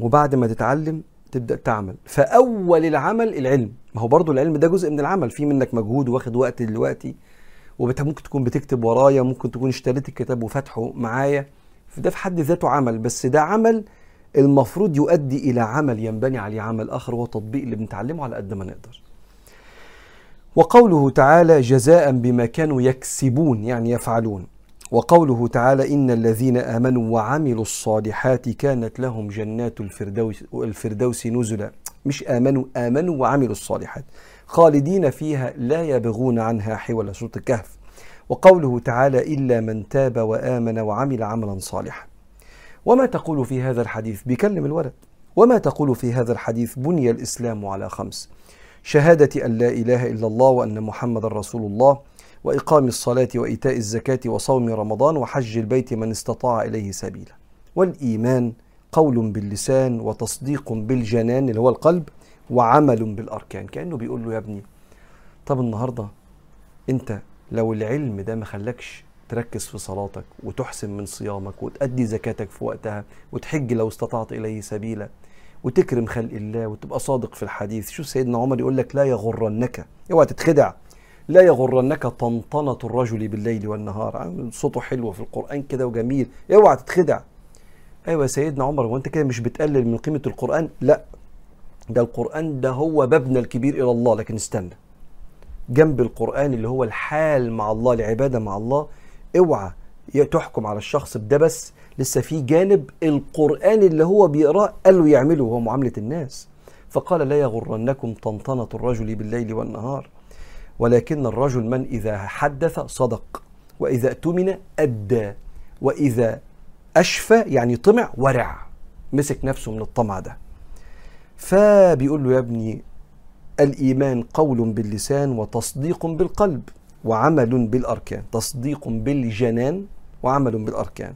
وبعد ما تتعلم تبدأ تعمل. فأول العمل العلم. ما هو برضو العلم ده جزء من العمل. في منك مجهود واخد وقت دلوقتي. وممكن تكون بتكتب ورايا ممكن تكون اشتريت الكتاب وفتحه معايا. ده في حد ذاته عمل بس ده عمل المفروض يؤدي إلى عمل ينبني عليه عمل آخر وهو تطبيق اللي بنتعلمه على قد ما نقدر. وقوله تعالى جزاء بما كانوا يكسبون يعني يفعلون. وقوله تعالى إن الذين آمنوا وعملوا الصالحات كانت لهم جنات الفردوس, الفردوس نزلا. مش آمنوا آمنوا وعملوا الصالحات. خالدين فيها لا يبغون عنها حولا. سورة الكهف. وقوله تعالى إلا من تاب وآمن وعمل عملا صالحا. وما تقول في هذا الحديث بيكلم الولد؟ وما تقول في هذا الحديث بني الإسلام على خمس؟ شهادة أن لا إله إلا الله وأن محمد رسول الله وإقام الصلاة وإيتاء الزكاة وصوم رمضان وحج البيت من استطاع إليه سبيلا. والإيمان قول باللسان وتصديق بالجنان اللي هو القلب وعمل بالأركان. كأنه بيقول له يا ابني طب النهاردة أنت لو العلم ده ما خلاكش تركز في صلاتك وتحسن من صيامك وتأدي زكاتك في وقتها وتحج لو استطعت إليه سبيلا وتكرم خلق الله وتبقى صادق في الحديث. شوف سيدنا عمر يقول لك لا يغرنك. اوعى تتخدع. لا يغرنك طنطنة الرجل بالليل والنهار. صوته حلو في القرآن كده وجميل. اوعى تتخدع. أيوه سيدنا عمر هو انت كده مش بتقلل من قيمة القرآن؟ لا. ده القرآن ده هو بابنا الكبير إلى الله لكن استنى. جنب القرآن اللي هو الحال مع الله العبادة مع الله اوعى تحكم على الشخص بده بس لسه في جانب القرآن اللي هو بيقراه قال له يعمله هو معاملة الناس. فقال لا يغرنكم طنطنة الرجل بالليل والنهار ولكن الرجل من إذا حدث صدق وإذا اؤتمن أدى وإذا أشفى يعني طمع ورع مسك نفسه من الطمع ده. فبيقول له يا ابني الإيمان قول باللسان وتصديق بالقلب وعمل بالأركان تصديق بالجنان وعمل بالأركان.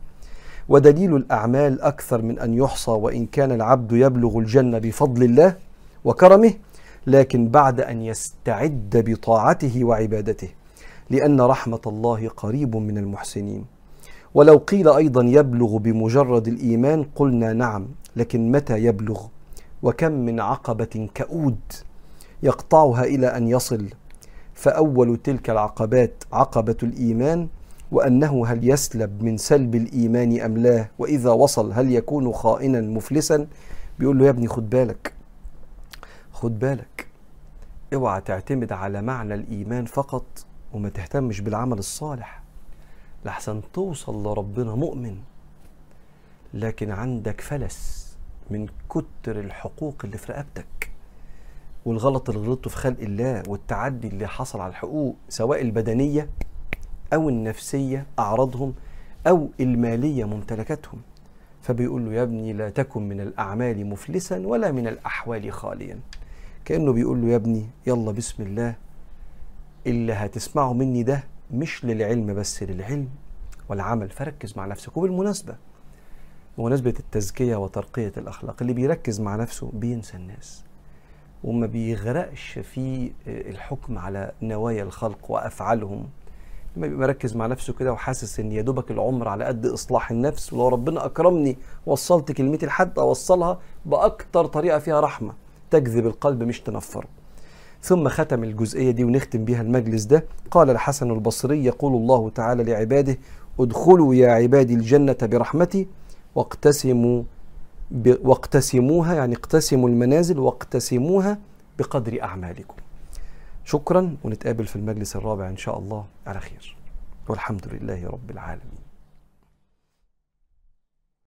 ودليل الأعمال أكثر من أن يحصى وإن كان العبد يبلغ الجنة بفضل الله وكرمه لكن بعد أن يستعد بطاعته وعبادته لأن رحمة الله قريب من المحسنين. ولو قيل أيضا يبلغ بمجرد الإيمان قلنا نعم لكن متى يبلغ؟ وكم من عقبة كؤود يقطعها إلى أن يصل. فأول تلك العقبات عقبة الإيمان وأنه هل يسلب من سلب الإيمان أم لا؟ وإذا وصل هل يكون خائنا مفلسا؟ بيقول له يا ابني خد بالك خد بالك. اوعى تعتمد على معنى الإيمان فقط وما تهتمش بالعمل الصالح. لحسن توصل لربنا مؤمن لكن عندك فلس من كتر الحقوق اللي في رقبتك. والغلط اللي غلطته في خلق الله والتعدي اللي حصل على الحقوق سواء البدنية أو النفسية أعراضهم أو المالية ممتلكاتهم. فبيقول له يا ابني لا تكن من الأعمال مفلسا ولا من الأحوال خاليا. كأنه بيقول له يا ابني يلا بسم الله اللي هتسمعه مني ده مش للعلم بس للعلم والعمل. فركز مع نفسك. وبالمناسبة بمناسبة التزكية وترقية الأخلاق اللي بيركز مع نفسه بينسى الناس. وما بيغرقش في الحكم على نوايا الخلق وأفعالهم لما بيبقى مركز مع نفسه كده وحاسس إن يا دوبك العمر على قد إصلاح النفس ولو ربنا أكرمني وصلت كلمتي لحد اوصلها بأكتر طريقة فيها رحمة تجذب القلب مش تنفره ثم ختم الجزئية دي ونختم بها المجلس ده قال الحسن البصري يقول الله تعالى لعباده ادخلوا يا عبادي الجنة برحمتي واقتسموا. واقتسموها يعني اقتسموا المنازل واقتسموها بقدر أعمالكم. شكرا ونتقابل في المجلس الرابع إن شاء الله على خير. والحمد لله رب العالمين.